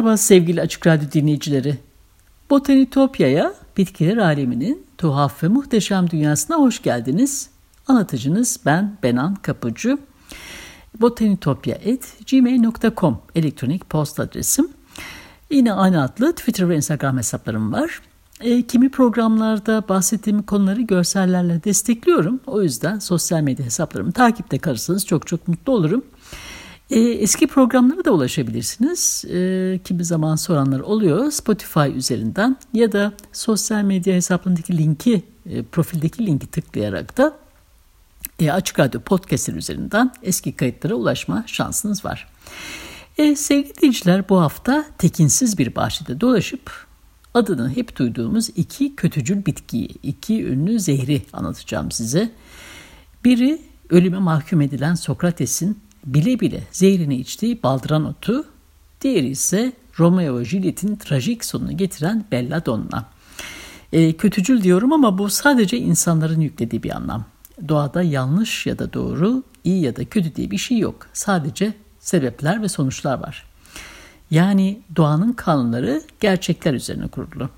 Merhaba sevgili Açık Radyo dinleyicileri. Botanitopya'ya, bitkiler aleminin tuhaf ve muhteşem dünyasına hoş geldiniz. Anlatıcınız ben Benan Kapıcı. botanitopya.gmail.com elektronik posta adresim. Yine aynı adlı Twitter ve Instagram hesaplarım var. E, kimi programlarda bahsettiğim konuları görsellerle destekliyorum. O yüzden sosyal medya hesaplarımı takipte kalırsanız çok çok mutlu olurum. E, eski programlara da ulaşabilirsiniz. E, kimi zaman soranlar oluyor. Spotify üzerinden ya da sosyal medya hesaplarındaki linki, e, profildeki linki tıklayarak da Açık Radyo Podcast'ler üzerinden eski kayıtlara ulaşma şansınız var. Sevgili dinleyiciler bu hafta tekinsiz bir bahçede dolaşıp adını hep duyduğumuz iki kötücül bitkiyi, iki ünlü zehri anlatacağım size. Biri ölüme mahkum edilen Sokrates'in bile bile zehrini içtiği baldıran otu, diğeri ise Romeo ve Juliet'in trajik sonunu getiren Belladonna. E, kötücül diyorum ama bu sadece insanların yüklediği bir anlam. Doğada yanlış ya da doğru, iyi ya da kötü diye bir şey yok. Sadece sebepler ve sonuçlar var. Yani doğanın kanunları gerçekler üzerine kurulu.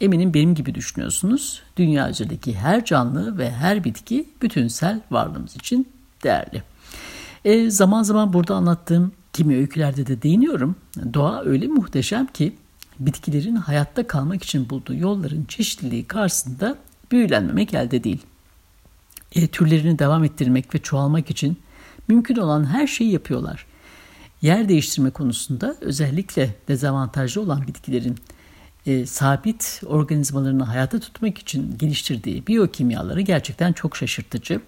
Eminim benim gibi düşünüyorsunuz. Dünya üzerindeki her canlı ve her bitki bütünsel varlığımız için değerli. E, zaman zaman burada anlattığım kimi öykülerde de değiniyorum. Doğa öyle muhteşem ki bitkilerin hayatta kalmak için bulduğu yolların çeşitliliği karşısında büyülenmemek elde değil. E, türlerini devam ettirmek ve çoğalmak için mümkün olan her şeyi yapıyorlar. Yer değiştirme konusunda özellikle dezavantajlı olan bitkilerin e, sabit organizmalarını hayata tutmak için geliştirdiği biyokimyaları gerçekten çok şaşırtıcı.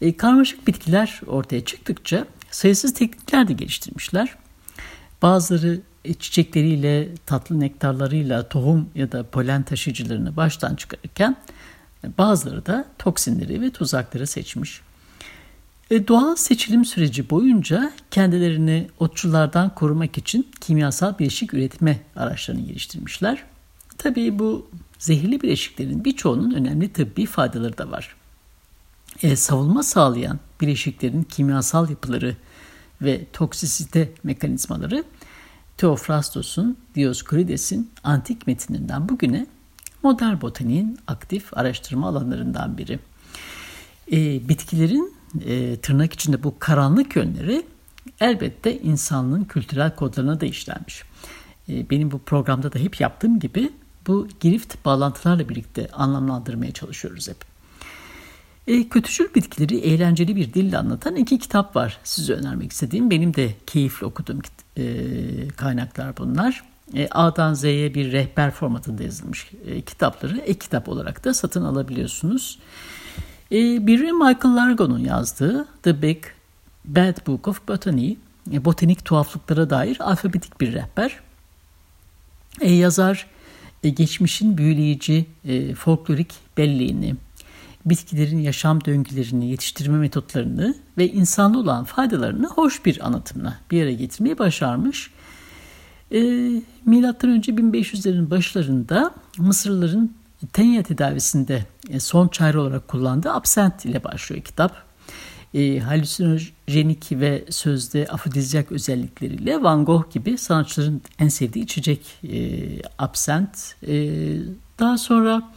E, karmaşık bitkiler ortaya çıktıkça sayısız teknikler de geliştirmişler. Bazıları e, çiçekleriyle, tatlı nektarlarıyla tohum ya da polen taşıyıcılarını baştan çıkarırken e, bazıları da toksinleri ve tuzakları seçmiş. E, doğal seçilim süreci boyunca kendilerini otçulardan korumak için kimyasal bileşik üretme araçlarını geliştirmişler. Tabii bu zehirli bileşiklerin birçoğunun önemli tıbbi faydaları da var e, savunma sağlayan bileşiklerin kimyasal yapıları ve toksisite mekanizmaları Theophrastos'un, Dioscorides'in antik metininden bugüne modern botaniğin aktif araştırma alanlarından biri. E, bitkilerin e, tırnak içinde bu karanlık yönleri elbette insanlığın kültürel kodlarına da işlenmiş. E, benim bu programda da hep yaptığım gibi bu girift bağlantılarla birlikte anlamlandırmaya çalışıyoruz hep. E, kötücül bitkileri eğlenceli bir dille anlatan iki kitap var size önermek istediğim. Benim de keyifli okuduğum e, kaynaklar bunlar. E, A'dan Z'ye bir rehber formatında yazılmış e, kitapları ek kitap olarak da satın alabiliyorsunuz. E, biri Michael Largo'nun yazdığı The Big Bad Book of Botany, e, botanik tuhaflıklara dair alfabetik bir rehber. E, yazar e, geçmişin büyüleyici e, folklorik belleğini, bitkilerin yaşam döngülerini, yetiştirme metotlarını ve insanlı olan faydalarını hoş bir anlatımla bir yere getirmeyi başarmış. E, Milattan önce 1500'lerin başlarında Mısırlıların tenya tedavisinde e, son çare olarak kullandığı absent ile başlıyor kitap. E, halüsinojenik ve sözde afrodizyak özellikleriyle Van Gogh gibi sanatçıların en sevdiği içecek e, absent. E, daha sonra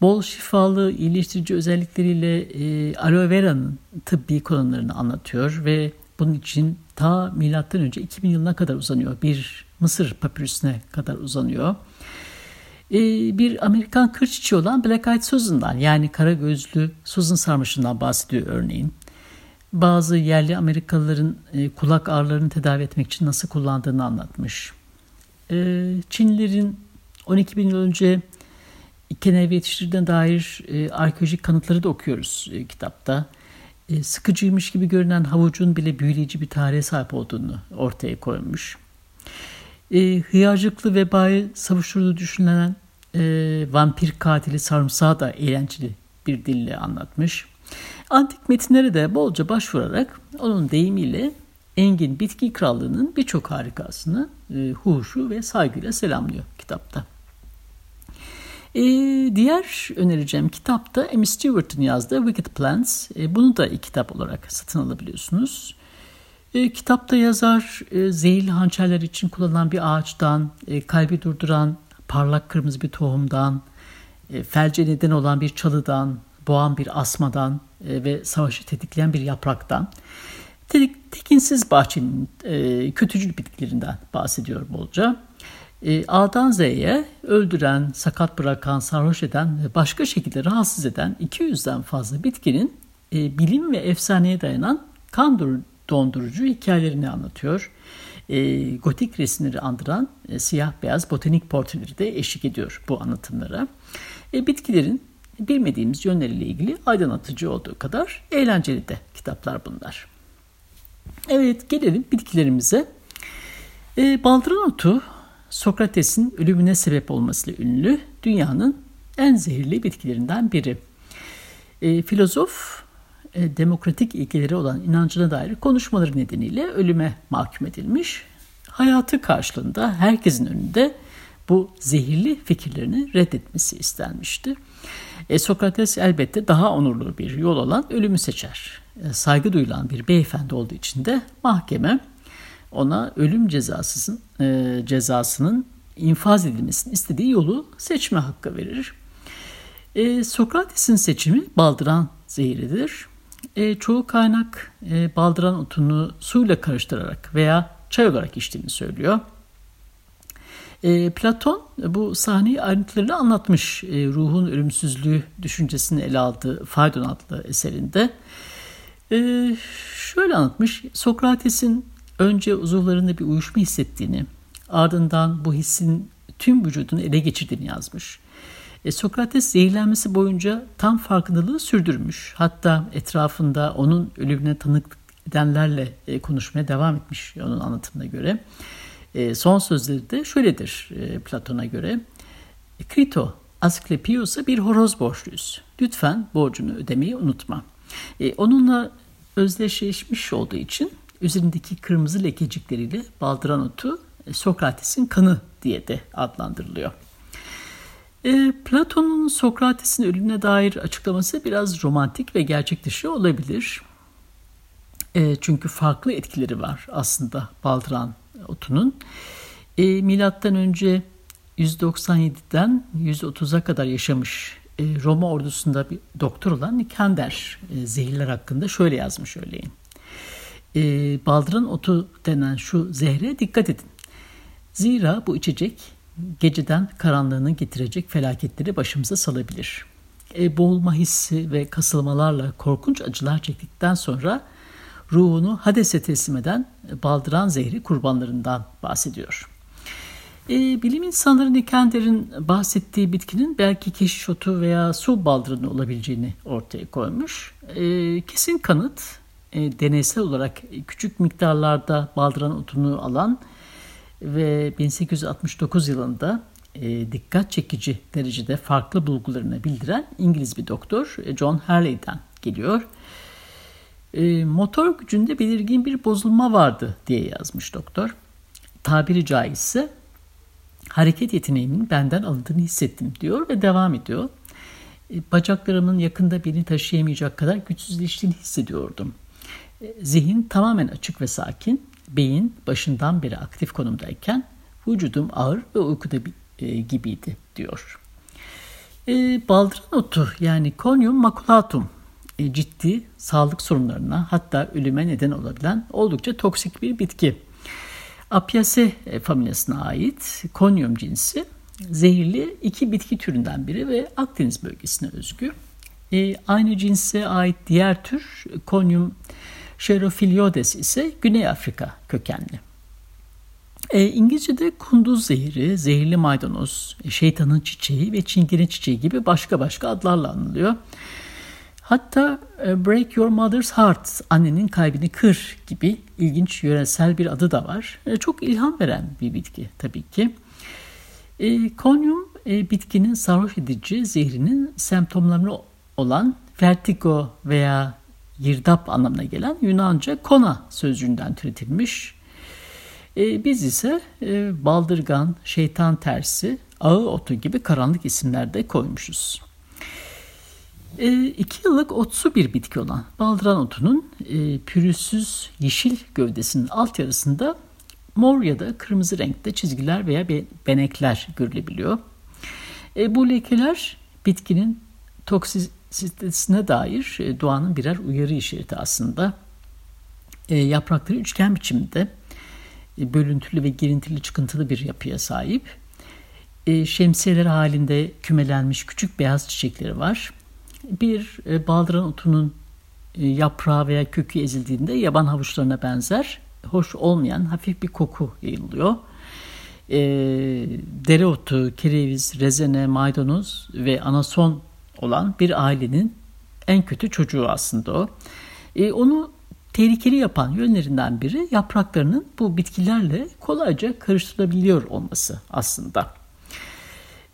bol şifalı, iyileştirici özellikleriyle e, aloe vera'nın tıbbi kullanımlarını anlatıyor ve bunun için ta milattan önce 2000 yılına kadar uzanıyor. Bir Mısır papyrusine kadar uzanıyor. E, bir Amerikan kır çiçeği olan Black Eyed Susan'dan yani kara gözlü Susan sarmaşından bahsediyor örneğin. Bazı yerli Amerikalıların e, kulak ağrılarını tedavi etmek için nasıl kullandığını anlatmış. E, Çinlilerin 12 bin yıl önce Kenevi yetiştirdiğine dair e, arkeolojik kanıtları da okuyoruz e, kitapta. E, sıkıcıymış gibi görünen havucun bile büyüleyici bir tarihe sahip olduğunu ortaya koymuş. E, hıyarcıklı vebayı savuşturduğu düşünülen e, vampir katili sarımsağı da eğlenceli bir dille anlatmış. Antik metinlere de bolca başvurarak onun deyimiyle Engin Bitki Krallığı'nın birçok harikasını e, huşu ve saygıyla selamlıyor kitapta. E, diğer önereceğim kitap da Amy Stewart'ın yazdığı Wicked Plants. E, bunu da kitap olarak satın alabiliyorsunuz. E, kitapta yazar e, zehirli hançerler için kullanılan bir ağaçtan, e, kalbi durduran parlak kırmızı bir tohumdan, e, felce neden olan bir çalıdan, boğan bir asmadan e, ve savaşı tetikleyen bir yapraktan, tek, tekinsiz bahçenin e, kötücül bitkilerinden bahsediyor bolca. E, A'dan Z'ye öldüren, sakat bırakan, sarhoş eden ve başka şekilde rahatsız eden 200'den fazla bitkinin e, bilim ve efsaneye dayanan kan dondurucu hikayelerini anlatıyor. E, gotik resimleri andıran siyah beyaz botanik portreleri de eşlik ediyor bu anlatımlara. Bitkilerin bilmediğimiz yönleriyle ilgili aydınlatıcı olduğu kadar eğlenceli de kitaplar bunlar. Evet gelelim bitkilerimize. E, baldırın otu Sokrates'in ölümüne sebep olmasıyla ünlü dünyanın en zehirli bitkilerinden biri. E, filozof e, demokratik ilkeleri olan inancına dair konuşmaları nedeniyle ölüme mahkum edilmiş. Hayatı karşılığında herkesin önünde bu zehirli fikirlerini reddetmesi istenmişti. E, Sokrates elbette daha onurlu bir yol olan ölümü seçer. E, saygı duyulan bir beyefendi olduğu için de mahkeme ona ölüm cezasının, e, cezasının infaz edilmesini istediği yolu seçme hakkı verir. E, Sokrates'in seçimi baldıran zehiridir. E, çoğu kaynak e, baldıran otunu suyla karıştırarak veya çay olarak içtiğini söylüyor. E, Platon bu sahneyi ayrıntılarıyla anlatmış e, ruhun ölümsüzlüğü düşüncesini ele aldığı Faydon adlı eserinde. E, şöyle anlatmış, Sokrates'in önce uzuvlarında bir uyuşma hissettiğini, ardından bu hissin tüm vücudunu ele geçirdiğini yazmış. E, Sokrates zehirlenmesi boyunca tam farkındalığı sürdürmüş. Hatta etrafında onun ölümüne tanık edenlerle e, konuşmaya devam etmiş onun anlatımına göre. E, son sözleri de şöyledir e, Platon'a göre. Krito, Asklepios'a bir horoz borçluyuz. Lütfen borcunu ödemeyi unutma. E, onunla özdeşleşmiş olduğu için üzerindeki kırmızı lekecikleriyle baldıran otu e, Sokrates'in kanı diye de adlandırılıyor. E, Platon'un Sokrates'in ölümüne dair açıklaması biraz romantik ve gerçek dışı olabilir. E, çünkü farklı etkileri var aslında baldıran otunun. Milattan önce 197'den 130'a kadar yaşamış Roma ordusunda bir doktor olan Nikander zehirler hakkında şöyle yazmış örneğin. E, baldıran otu denen şu zehre dikkat edin. Zira bu içecek geceden karanlığını getirecek felaketleri başımıza salabilir. E, boğulma hissi ve kasılmalarla korkunç acılar çektikten sonra ruhunu Hades'e teslim eden baldıran zehri kurbanlarından bahsediyor. E, bilim insanları Nikander'in bahsettiği bitkinin belki keşiş otu veya su baldırını olabileceğini ortaya koymuş. E, kesin kanıt e, deneysel olarak küçük miktarlarda baldıran otunu alan ve 1869 yılında e, dikkat çekici derecede farklı bulgularını bildiren İngiliz bir doktor e, John Harley'den geliyor. E, motor gücünde belirgin bir bozulma vardı diye yazmış doktor. Tabiri caizse hareket yeteneğimin benden alındığını hissettim diyor ve devam ediyor. E, bacaklarımın yakında birini taşıyamayacak kadar güçsüzleştiğini hissediyordum. Zihin tamamen açık ve sakin beyin başından beri aktif konumdayken vücudum ağır ve uykuda e, gibiydi diyor. E, baldıran otu yani Conium maculatum e, ciddi sağlık sorunlarına hatta ölüme neden olabilen oldukça toksik bir bitki. Apiaceae e, familyasına ait Conium cinsi zehirli iki bitki türünden biri ve Akdeniz bölgesine özgü. E, aynı cinse ait diğer tür Conium Xerophiliodes ise Güney Afrika kökenli. E, İngilizce'de kunduz zehri, zehirli maydanoz, şeytanın çiçeği ve çingene çiçeği gibi başka başka adlarla anılıyor. Hatta e, Break Your Mother's Heart, annenin kalbini kır gibi ilginç yöresel bir adı da var. E, çok ilham veren bir bitki tabii ki. E, konyum e, bitkinin sarhoş edici zehrinin semptomlarını olan vertigo veya girdap anlamına gelen Yunanca kona sözcüğünden türetilmiş. E, biz ise e, baldırgan, şeytan tersi, ağı otu gibi karanlık isimler de koymuşuz. E, iki yıllık otsu bir bitki olan baldıran otunun e, pürüzsüz yeşil gövdesinin alt yarısında mor ya da kırmızı renkte çizgiler veya benekler görülebiliyor. E, bu lekeler bitkinin toksisitesine dair e, doğanın birer uyarı işareti aslında. E, yaprakları üçgen biçimde e, bölüntülü ve girintili çıkıntılı bir yapıya sahip. Şemsiyeler halinde kümelenmiş küçük beyaz çiçekleri var. Bir baldıran otunun yaprağı veya kökü ezildiğinde yaban havuçlarına benzer, hoş olmayan hafif bir koku yayılıyor. E, dereotu, kereviz, rezene, maydanoz ve anason olan bir ailenin en kötü çocuğu aslında o. E, onu tehlikeli yapan yönlerinden biri yapraklarının bu bitkilerle kolayca karıştırılabiliyor olması aslında.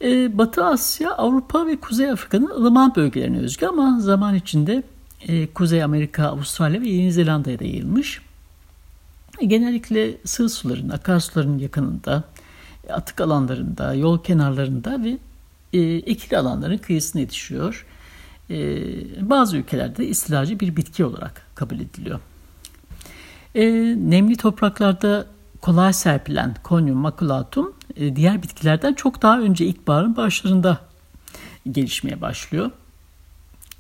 Ee, Batı Asya, Avrupa ve Kuzey Afrika'nın ılıman bölgelerine özgü ama zaman içinde e, Kuzey Amerika, Avustralya ve Yeni Zelanda'ya da yayılmış. E, genellikle sığ suların, akarsuların yakınında, atık alanlarında, yol kenarlarında ve e, ekili alanların kıyısına yetişiyor. bazı ülkelerde istilacı bir bitki olarak kabul ediliyor. nemli topraklarda kolay serpilen Conium maculatum e, diğer bitkilerden çok daha önce ilkbaharın başlarında gelişmeye başlıyor.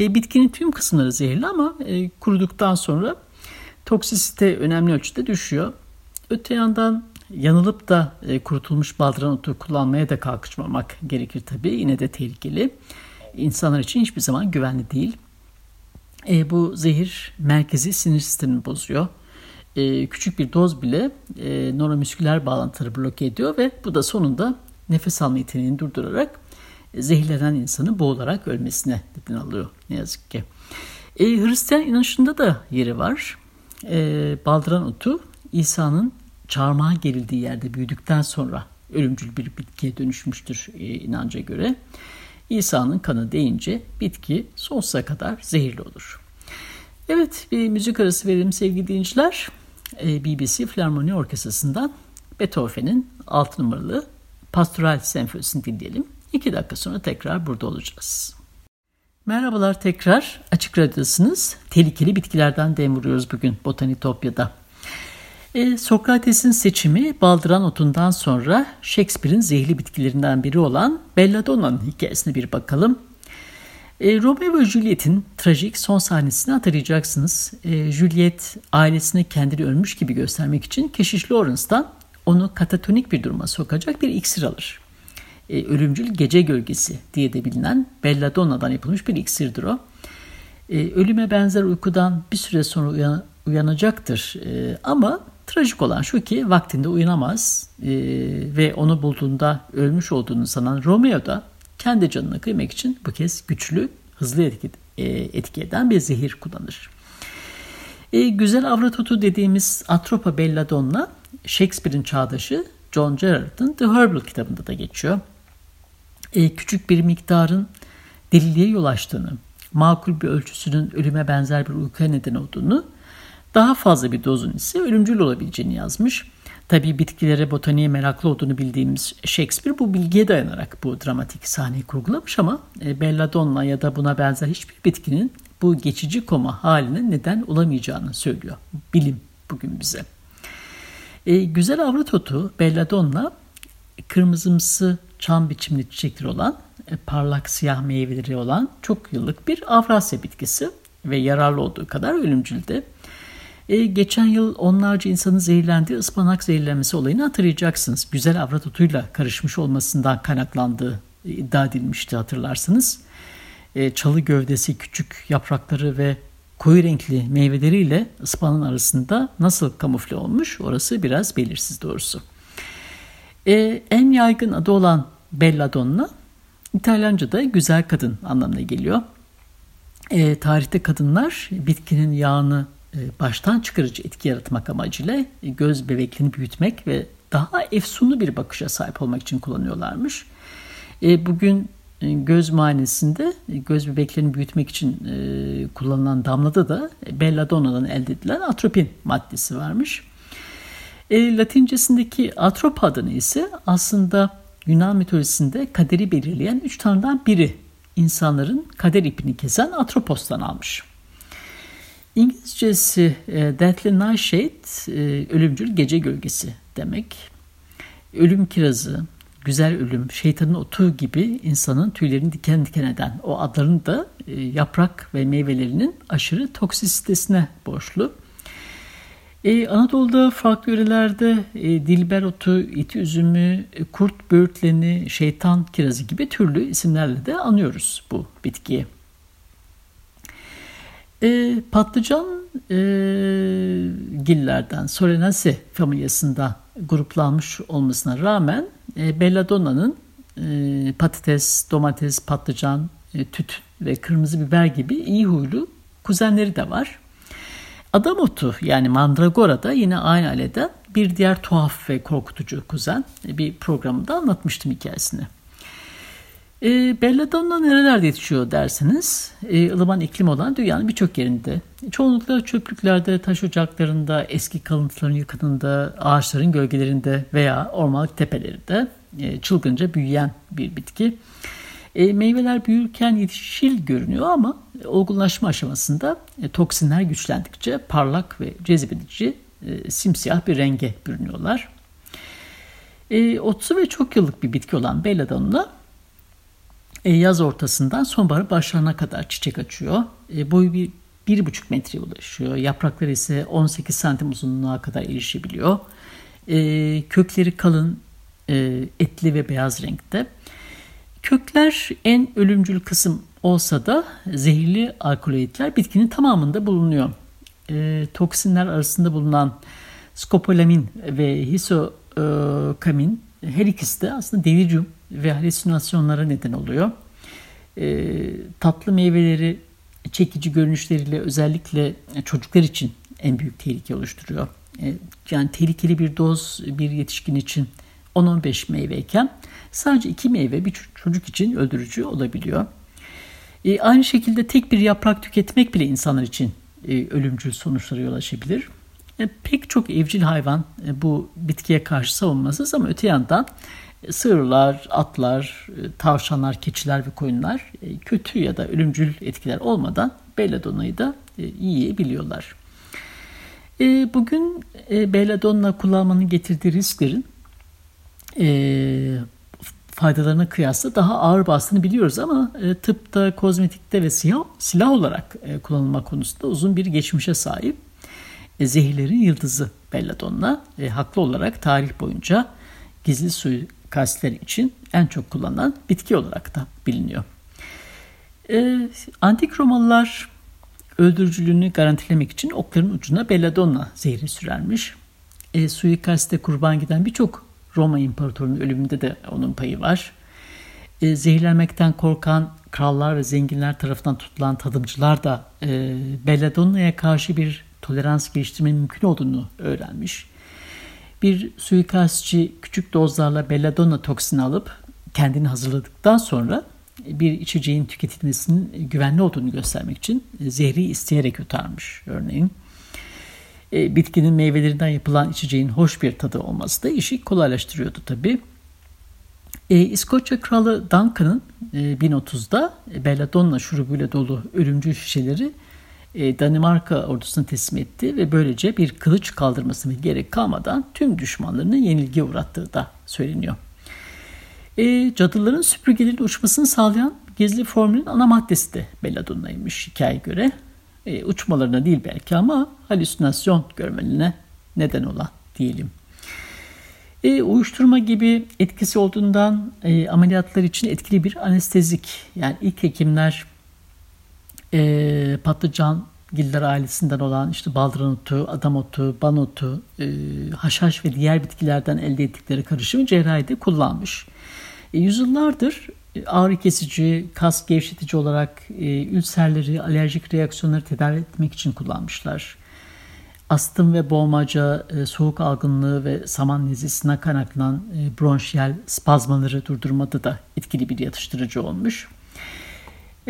E, bitkinin tüm kısımları zehirli ama e, kuruduktan sonra toksisite önemli ölçüde düşüyor. Öte yandan yanılıp da e, kurutulmuş baldıran otu kullanmaya da kalkışmamak gerekir tabii. Yine de tehlikeli. İnsanlar için hiçbir zaman güvenli değil. E, bu zehir merkezi sinir sistemini bozuyor e, küçük bir doz bile e, nöromüsküler bağlantıları bloke ediyor ve bu da sonunda nefes alma yeteneğini durdurarak e, zehirlenen insanı boğularak ölmesine neden alıyor ne yazık ki. E, Hristiyan inanışında da yeri var. E, baldıran otu İsa'nın çarmıha gerildiği yerde büyüdükten sonra ölümcül bir bitkiye dönüşmüştür e, inanca göre. İsa'nın kanı deyince bitki sonsuza kadar zehirli olur. Evet bir müzik arası verelim sevgili dinleyiciler. E, BBC Filarmoni Orkestrası'ndan Beethoven'in 6 numaralı Pastoral Senfonisini dinleyelim. 2 dakika sonra tekrar burada olacağız. Merhabalar tekrar. Açık Radyo'dasınız. Tehlikeli bitkilerden dem vuruyoruz bugün Botanitopya'da. E, Sokrates'in seçimi baldıran otundan sonra Shakespeare'in zehirli bitkilerinden biri olan Belladonna'nın hikayesine bir bakalım. E, Romeo ve Juliet'in trajik son sahnesini hatırlayacaksınız. E, Juliet ailesini kendini ölmüş gibi göstermek için keşiş Lawrence'dan onu katatonik bir duruma sokacak bir iksir alır. E, ölümcül gece gölgesi diye de bilinen Belladonna'dan yapılmış bir iksirdir o. E, ölüme benzer uykudan bir süre sonra uyan, uyanacaktır e, ama trajik olan şu ki vaktinde uyanamaz e, ve onu bulduğunda ölmüş olduğunu sanan Romeo da kendi canını kıymak için bu kez güçlü, hızlı etki, e, etki eden bir zehir kullanır. E, güzel Avratotu dediğimiz Atropa Belladonna Shakespeare'in çağdaşı John Gerard'ın The Herbal kitabında da geçiyor. E, küçük bir miktarın deliliğe yol açtığını, makul bir ölçüsünün ölüme benzer bir uykuya neden olduğunu, daha fazla bir dozun ise ölümcül olabileceğini yazmış. Tabii bitkilere, botaniğe meraklı olduğunu bildiğimiz Shakespeare bu bilgiye dayanarak bu dramatik sahneyi kurgulamış ama e, Belladonna ya da buna benzer hiçbir bitkinin bu geçici koma haline neden olamayacağını söylüyor bilim bugün bize. E, güzel avrat otu Belladonna kırmızımsı çam biçimli çiçekleri olan e, parlak siyah meyveleri olan çok yıllık bir Avrasya bitkisi ve yararlı olduğu kadar ölümcül de. E, geçen yıl onlarca insanın zehirlendiği ıspanak zehirlenmesi olayını hatırlayacaksınız. Güzel avrat otuyla karışmış olmasından kaynaklandığı iddia edilmişti hatırlarsınız. E, çalı gövdesi, küçük yaprakları ve koyu renkli meyveleriyle ıspanağın arasında nasıl kamufle olmuş orası biraz belirsiz doğrusu. E, en yaygın adı olan belladonna İtalyanca'da güzel kadın anlamına geliyor. E, tarihte kadınlar bitkinin yağını e, baştan çıkarıcı etki yaratmak amacıyla göz bebeklerini büyütmek ve daha efsunlu bir bakışa sahip olmak için kullanıyorlarmış. E, bugün e, göz muayenesinde e, göz bebeklerini büyütmek için e, kullanılan damlada da belladonna'dan elde edilen atropin maddesi varmış. E, Latincesindeki atrop adını ise aslında Yunan mitolojisinde kaderi belirleyen üç tanrıdan biri insanların kader ipini kesen Atropos'tan almış. İngilizcesi e, Deathly Nightshade, e, ölümcül gece gölgesi demek. Ölüm kirazı, güzel ölüm, şeytanın otu gibi insanın tüylerini diken diken eden o adların da e, yaprak ve meyvelerinin aşırı toksisitesine borçlu. Ee, Anadolu'da farklı yörelerde e, dilber otu, iti üzümü, e, kurt böğürtleni, şeytan kirazı gibi türlü isimlerle de anıyoruz bu bitkiyi. E, patlıcan e, gillerden Solanaceae familyasında gruplanmış olmasına rağmen e, belladonna'nın e, patates, domates, patlıcan, e, tütün ve kırmızı biber gibi iyi huylu kuzenleri de var. Adam otu yani mandragora da yine aynı ailede bir diğer tuhaf ve korkutucu kuzen. Bir programda anlatmıştım hikayesini. E, belladonna nerelerde yetişiyor derseniz e, ılıman iklim olan dünyanın birçok yerinde. Çoğunlukla çöplüklerde, taş ocaklarında, eski kalıntıların yakınında, ağaçların gölgelerinde veya ormanlık tepelerinde e, çılgınca büyüyen bir bitki. E, meyveler büyürken yeşil görünüyor ama olgunlaşma aşamasında e, toksinler güçlendikçe parlak ve cezbedici e, simsiyah bir renge bürünüyorlar. E, otsu ve çok yıllık bir bitki olan belladonna yaz ortasından sonbahar başlarına kadar çiçek açıyor. E, boyu bir, bir buçuk metreye ulaşıyor. Yaprakları ise 18 santim uzunluğuna kadar erişebiliyor. E, kökleri kalın, e, etli ve beyaz renkte. Kökler en ölümcül kısım olsa da zehirli alkaloidler bitkinin tamamında bulunuyor. E, toksinler arasında bulunan skopolamin ve hisokamin her ikisi de aslında delirium ve halüsinasyonlara neden oluyor. E, tatlı meyveleri çekici görünüşleriyle özellikle çocuklar için en büyük tehlike oluşturuyor. E, yani tehlikeli bir doz bir yetişkin için 10-15 meyveyken sadece 2 meyve bir çocuk için öldürücü olabiliyor. E, aynı şekilde tek bir yaprak tüketmek bile insanlar için e, ölümcül sonuçlara yol açabilir. E, pek çok evcil hayvan e, bu bitkiye karşı savunmasız ama öte yandan sığırlar, atlar, e, tavşanlar, keçiler ve koyunlar e, kötü ya da ölümcül etkiler olmadan belladonna'yı da e, yiyebiliyorlar. Bugün belladonna kullanmanın getirdiği risklerin faydalarına kıyasla daha ağır bastığını biliyoruz ama tıpta, kozmetikte ve silah, silah olarak kullanılma konusunda uzun bir geçmişe sahip. Zehirlerin yıldızı belladonna haklı olarak tarih boyunca gizli suikastler için en çok kullanılan bitki olarak da biliniyor. E, antik Romalılar öldürücülüğünü garantilemek için okların ucuna belladonna zehri sürermiş. E, suikaste kurban giden birçok Roma İmparatorluğu'nun ölümünde de onun payı var. E, zehirlenmekten korkan krallar ve zenginler tarafından tutulan tadımcılar da e, belladonna'ya karşı bir tolerans geliştirmenin mümkün olduğunu öğrenmiş. Bir suikastçı küçük dozlarla belladonna toksini alıp kendini hazırladıktan sonra bir içeceğin tüketilmesinin güvenli olduğunu göstermek için zehri isteyerek yutarmış örneğin. E, bitkinin meyvelerinden yapılan içeceğin hoş bir tadı olması da işi kolaylaştırıyordu tabi. E, İskoçya Kralı Duncan'ın e, 1030'da belladonna şurubuyla dolu ölümcül şişeleri e, Danimarka ordusuna teslim etti ve böylece bir kılıç kaldırmasına gerek kalmadan tüm düşmanlarını yenilgiye uğrattığı da söyleniyor. E, cadıların süpürgelerin uçmasını sağlayan gizli formülün ana maddesi de belladonnaymış hikaye göre e, uçmalarına değil belki ama halüsinasyon görmelerine neden olan diyelim. E, uyuşturma gibi etkisi olduğundan e, ameliyatlar için etkili bir anestezik. Yani ilk hekimler e, patlıcan giller ailesinden olan işte baldıran otu, adam otu, ban otu, e, haşhaş ve diğer bitkilerden elde ettikleri karışımı cerrahide kullanmış. E, yüzyıllardır e, ağrı kesici, kas gevşetici olarak e, ülserleri, alerjik reaksiyonları tedavi etmek için kullanmışlar. Astım ve boğmaca, e, soğuk algınlığı ve saman nezlesine kaynaklanan e, bronşiyel spazmaları durdurmada da etkili bir yatıştırıcı olmuş.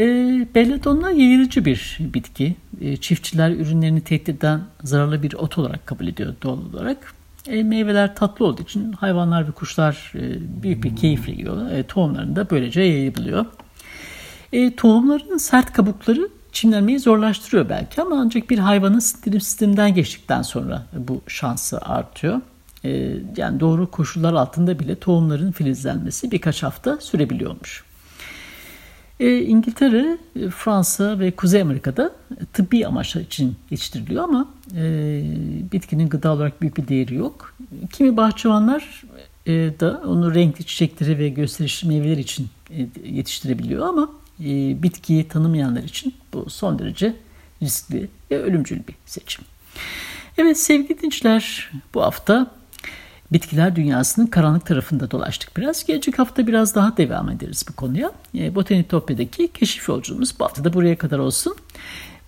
E, belladonna yayılıcı bir bitki. E, çiftçiler ürünlerini tehdit eden zararlı bir ot olarak kabul ediyor doğal olarak. E, meyveler tatlı olduğu için hayvanlar ve kuşlar e, büyük bir keyifle yiyor. E, tohumlarını da böylece yayabiliyor. E, tohumların sert kabukları çimlenmeyi zorlaştırıyor belki ama ancak bir hayvanın sindirim sisteminden geçtikten sonra bu şansı artıyor. E, yani doğru koşullar altında bile tohumların filizlenmesi birkaç hafta sürebiliyormuş. E, İngiltere, e, Fransa ve Kuzey Amerika'da tıbbi amaçlar için yetiştiriliyor ama e, bitkinin gıda olarak büyük bir değeri yok. Kimi bahçıvanlar e, da onu renkli çiçekleri ve gösterişli meyveler için e, yetiştirebiliyor ama e, bitkiyi tanımayanlar için bu son derece riskli ve ölümcül bir seçim. Evet sevgili dinleyiciler bu hafta bitkiler dünyasının karanlık tarafında dolaştık biraz. Gelecek hafta biraz daha devam ederiz bu konuya. E, Botanitopya'daki keşif yolculuğumuz bu hafta da buraya kadar olsun.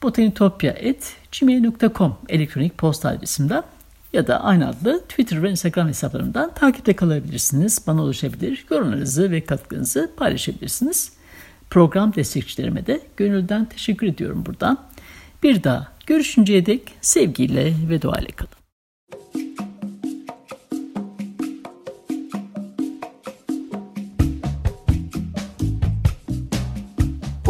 botanitopya.gmail.com elektronik posta adresimden ya da aynı adlı Twitter ve Instagram hesaplarımdan takipte kalabilirsiniz. Bana ulaşabilir, yorumlarınızı ve katkınızı paylaşabilirsiniz. Program destekçilerime de gönülden teşekkür ediyorum buradan. Bir daha görüşünceye dek sevgiyle ve duayla kalın.